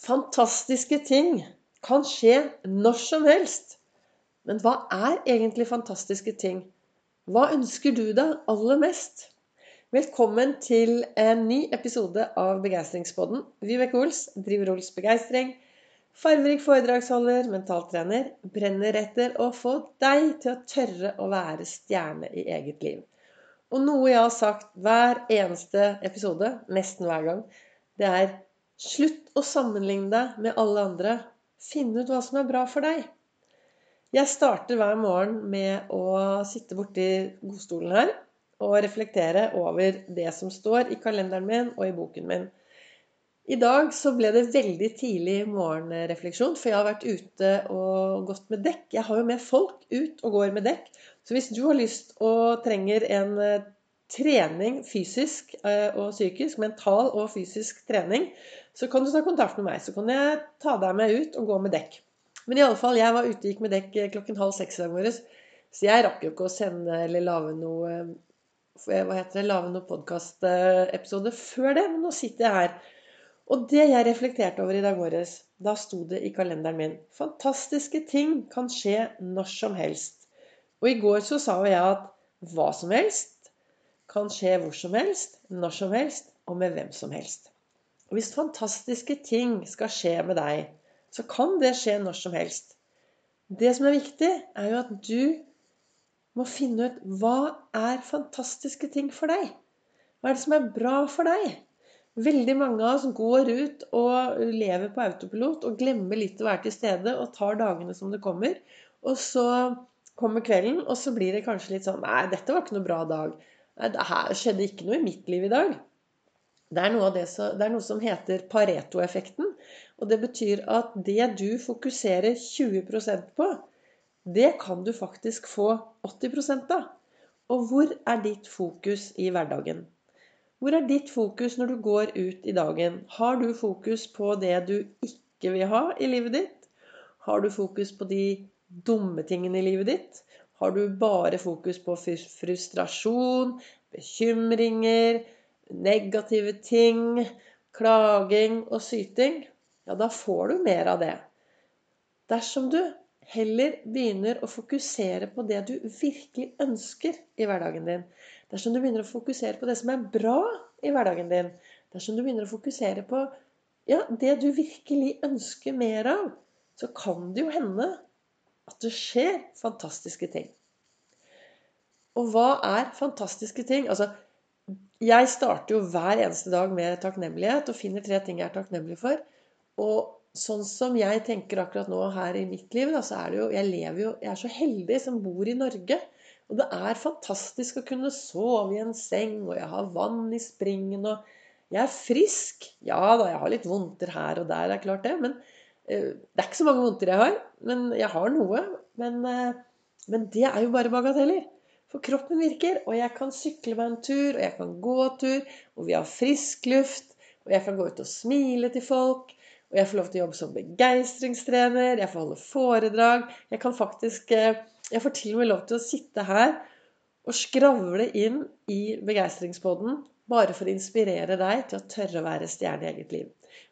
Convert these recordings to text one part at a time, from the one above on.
Fantastiske ting kan skje når som helst. Men hva er egentlig fantastiske ting? Hva ønsker du deg aller mest? Velkommen til en ny episode av Begeistringspodden. Vibeke Ols driver Ols Begeistring. Farverik foredragsholder, mentaltrener. Brenner etter å få deg til å tørre å være stjerne i eget liv. Og noe jeg har sagt hver eneste episode, nesten hver gang, det er Slutt å sammenligne deg med alle andre. Finn ut hva som er bra for deg. Jeg starter hver morgen med å sitte borti godstolen her og reflektere over det som står i kalenderen min og i boken min. I dag så ble det veldig tidlig morgenrefleksjon, for jeg har vært ute og gått med dekk. Jeg har jo med folk ut og går med dekk. Så hvis du har lyst og trenger en eh, trening fysisk eh, og psykisk, mental og fysisk trening, så kan du ta kontakt med meg. Så kan jeg ta deg med ut og gå med dekk. Men i alle fall, jeg var ute og gikk med dekk eh, klokken halv seks i dag morges. Så jeg rakk jo ikke å sende eller lage noe eh, hva heter det, lage noen podkastepisode før det. Men nå sitter jeg her. Og det jeg reflekterte over i dag morges, da sto det i kalenderen min Fantastiske ting kan skje når som helst. Og i går så sa jo jeg at hva som helst kan skje hvor som helst, når som helst og med hvem som helst. Og hvis fantastiske ting skal skje med deg, så kan det skje når som helst. Det som er viktig, er jo at du må finne ut hva er fantastiske ting for deg. Hva er det som er bra for deg? Veldig mange av oss går ut og lever på autopilot og glemmer litt å være til stede og tar dagene som det kommer. Og så kommer kvelden, og så blir det kanskje litt sånn Nei, dette var ikke noe bra dag. Nei, det her skjedde ikke noe i mitt liv i dag. Det er, det, så, det er noe som heter Pareto-effekten. Og det betyr at det du fokuserer 20% på, det kan du faktisk få 80 av. Og hvor er ditt fokus i hverdagen? Hvor er ditt fokus når du går ut i dagen? Har du fokus på det du ikke vil ha i livet ditt? Har du fokus på de dumme tingene i livet ditt? Har du bare fokus på frustrasjon, bekymringer, negative ting, klaging og syting, ja, da får du mer av det. Dersom du heller begynner å fokusere på det du virkelig ønsker i hverdagen din, dersom du begynner å fokusere på det som er bra i hverdagen din, dersom du begynner å fokusere på ja, det du virkelig ønsker mer av, så kan det jo hende at det skjer fantastiske ting. Og hva er fantastiske ting? Altså, jeg starter jo hver eneste dag med takknemlighet og finner tre ting jeg er takknemlig for. Og sånn som jeg tenker akkurat nå her i mitt liv, da, så er det jo Jeg lever jo Jeg er så heldig som bor i Norge. Og det er fantastisk å kunne sove i en seng, og jeg har vann i springen, og jeg er frisk. Ja da, jeg har litt vondter her og der, det er klart det. Men uh, det er ikke så mange vondter jeg har, men jeg har noe. Men, uh, men det er jo bare bagateller. For kroppen virker, og jeg kan sykle meg en tur, og jeg kan gå tur, og vi har frisk luft, og jeg kan gå ut og smile til folk, og jeg får lov til å jobbe som begeistringstrener, jeg får holde foredrag Jeg kan faktisk eh, Jeg får til og med lov til å sitte her og skravle inn i begeistringspodden bare for å inspirere deg til å tørre å være stjerne i eget liv.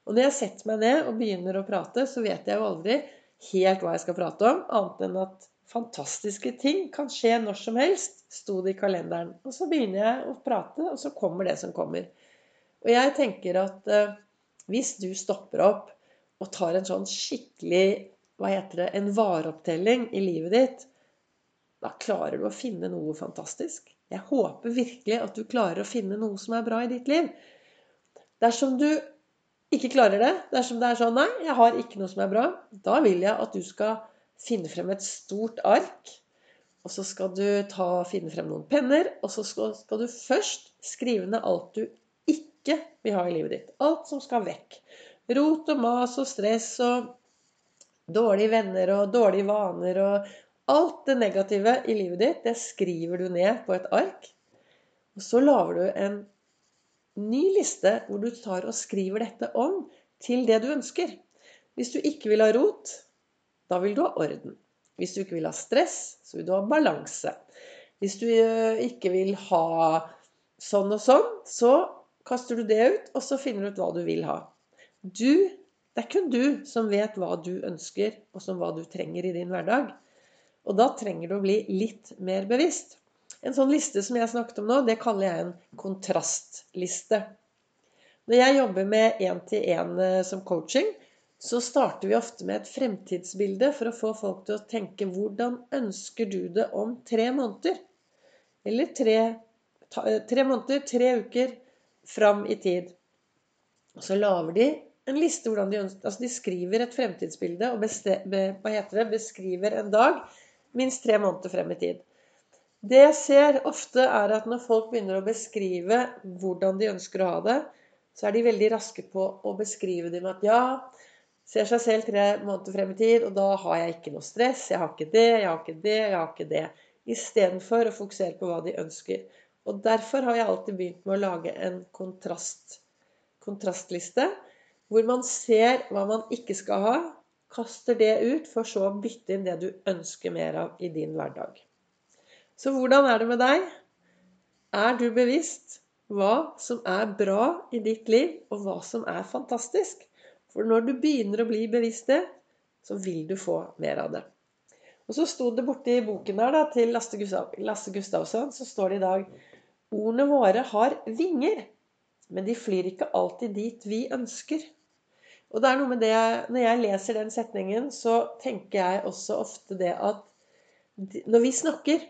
Og når jeg setter meg ned og begynner å prate, så vet jeg jo aldri helt hva jeg skal prate om, annet enn at fantastiske ting kan skje når som helst, sto det i kalenderen. Og så begynner jeg å prate, og så kommer det som kommer. Og jeg tenker at eh, hvis du stopper opp og tar en sånn skikkelig hva heter det, en vareopptelling i livet ditt, da klarer du å finne noe fantastisk. Jeg håper virkelig at du klarer å finne noe som er bra i ditt liv. Dersom du ikke klarer det, dersom det er sånn Nei, jeg har ikke noe som er bra. Da vil jeg at du skal finne frem et stort ark. Og så skal du ta, finne frem noen penner, og så skal, skal, du først skrive ned alt du ikke vil ha i livet ditt. Alt som skal vekk. Rot og mas og stress og dårlige venner og dårlige vaner og Alt det negative i livet ditt, det skriver du ned på et ark. Og så lager du en ny liste hvor du tar og skriver dette om til det du ønsker. Hvis du ikke vil ha rot, da vil du ha orden. Hvis du ikke vil ha stress, så vil du ha balanse. Hvis du eh, ikke vil ha sånn og sånn, så kaster du det ut, og så finner du ut hva du vil ha. Du Det er kun du som vet hva du ønsker, og som hva du trenger i din hverdag. Og da trenger du å bli litt mer bevisst. En sånn liste som jeg snakket om nå, det kaller jeg en kontrastliste. Når jeg jobber med én-til-én eh, som coaching, så starter vi ofte med et fremtidsbilde for å få folk til å tenke hvordan ønsker du det om tre måneder? Eller tre, tre måneder, tre uker fram i tid. Og så lager de en liste hvordan de ønsker Altså de skriver et fremtidsbilde og hva heter det, beskriver en dag minst tre måneder frem i tid. Det jeg ser ofte, er at når folk begynner å beskrive hvordan de ønsker å ha det, så er de veldig raske på å beskrive det med at ja, ser seg selv tre måneder frem i tid, og da har jeg ikke noe stress. Jeg har ikke det, jeg har ikke det, jeg har ikke det. Istedenfor å fokusere på hva de ønsker. Og derfor har jeg alltid begynt med å lage en kontrast, kontrastliste, hvor man ser hva man ikke skal ha, kaster det ut, for så å bytte inn det du ønsker mer av i din hverdag. Så hvordan er det med deg? Er du bevisst hva som er bra i ditt liv, og hva som er fantastisk? For når du begynner å bli bevisst det, så vil du få mer av det. Og så sto det borti boken her da, til Lasse, Gustav, Lasse Gustavsson, så står det i dag Ordene våre har vinger, men de flyr ikke alltid dit vi ønsker. Og det er noe med det Når jeg leser den setningen, så tenker jeg også ofte det at når vi snakker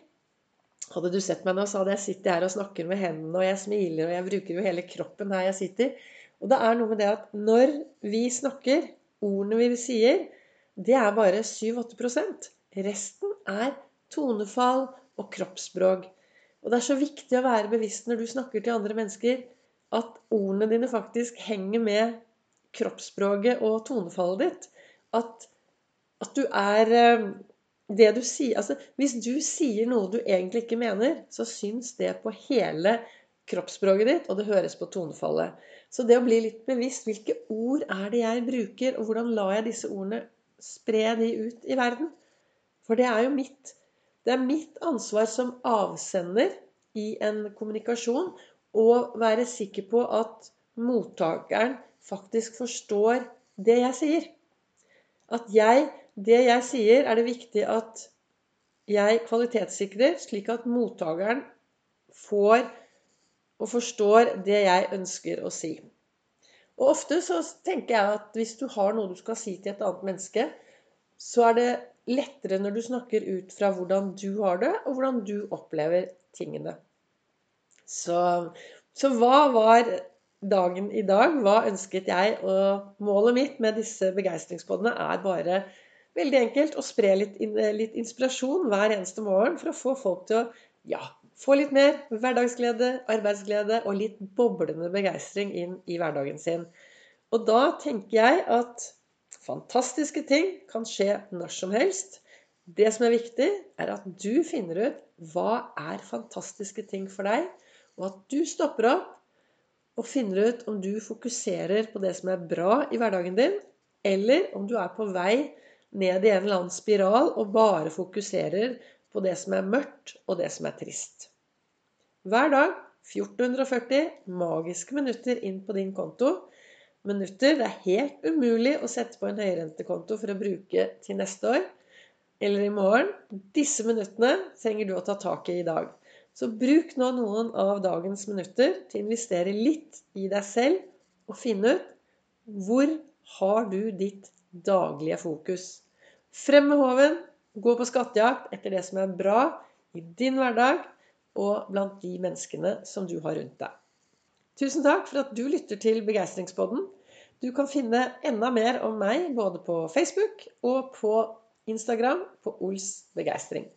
Hadde du sett meg nå, så hadde jeg sittet her og snakker med hendene, og jeg smiler, og jeg bruker jo hele kroppen her jeg sitter. Og det er noe med det at når vi snakker, ordene vi sier, det er bare 7-8% Resten er tonefall og kroppsspråk. Og det er så viktig å være bevisst når du snakker til andre mennesker, at ordene dine faktisk henger med kroppsspråket og tonefallet ditt. At, at du er eh, det du sier Altså, hvis du sier noe du egentlig ikke mener, så syns det på hele kroppsspråket ditt, og det høres på tonefallet. Så det å bli litt bevisst hvilke ord er det jeg bruker, og hvordan lar jeg disse ordene spre de ut i verden? For det er jo mitt Det er mitt ansvar som avsender i en kommunikasjon å være sikker på at mottakeren faktisk forstår det jeg sier. At jeg Det jeg sier, er det viktig at jeg kvalitetssikrer, slik at mottakeren får og forstår det jeg ønsker å si. Og ofte så tenker jeg at hvis du har noe du skal si til et annet menneske, så er det lettere når du snakker ut fra hvordan du har det, og hvordan du opplever tingene. Så, så hva var dagen i dag? Hva ønsket jeg? Og målet mitt med disse begeistringspodene er bare veldig enkelt å spre litt, litt inspirasjon hver eneste morgen for å få folk til å ja, få litt mer hverdagsglede, arbeidsglede og litt boblende begeistring inn i hverdagen sin. Og da tenker jeg at fantastiske ting kan skje når som helst. Det som er viktig, er at du finner ut hva er fantastiske ting for deg, og at du stopper opp og finner ut om du fokuserer på det som er bra i hverdagen din, eller om du er på vei ned i en eller annen spiral og bare fokuserer på det som er mørkt, og det som er trist. Hver dag 1440 magiske minutter inn på din konto. Minutter det er helt umulig å sette på en høyrentekonto for å bruke til neste år eller i morgen. Disse minuttene trenger du å ta tak i i dag. Så bruk nå noen av dagens minutter til å investere litt i deg selv og finne ut hvor har du ditt daglige fokus. Frem med håven, Gå på skattejakt etter det som er bra i din hverdag og blant de menneskene som du har rundt deg. Tusen takk for at du lytter til Begeistringspodden. Du kan finne enda mer om meg både på Facebook og på Instagram på Ols Begeistring.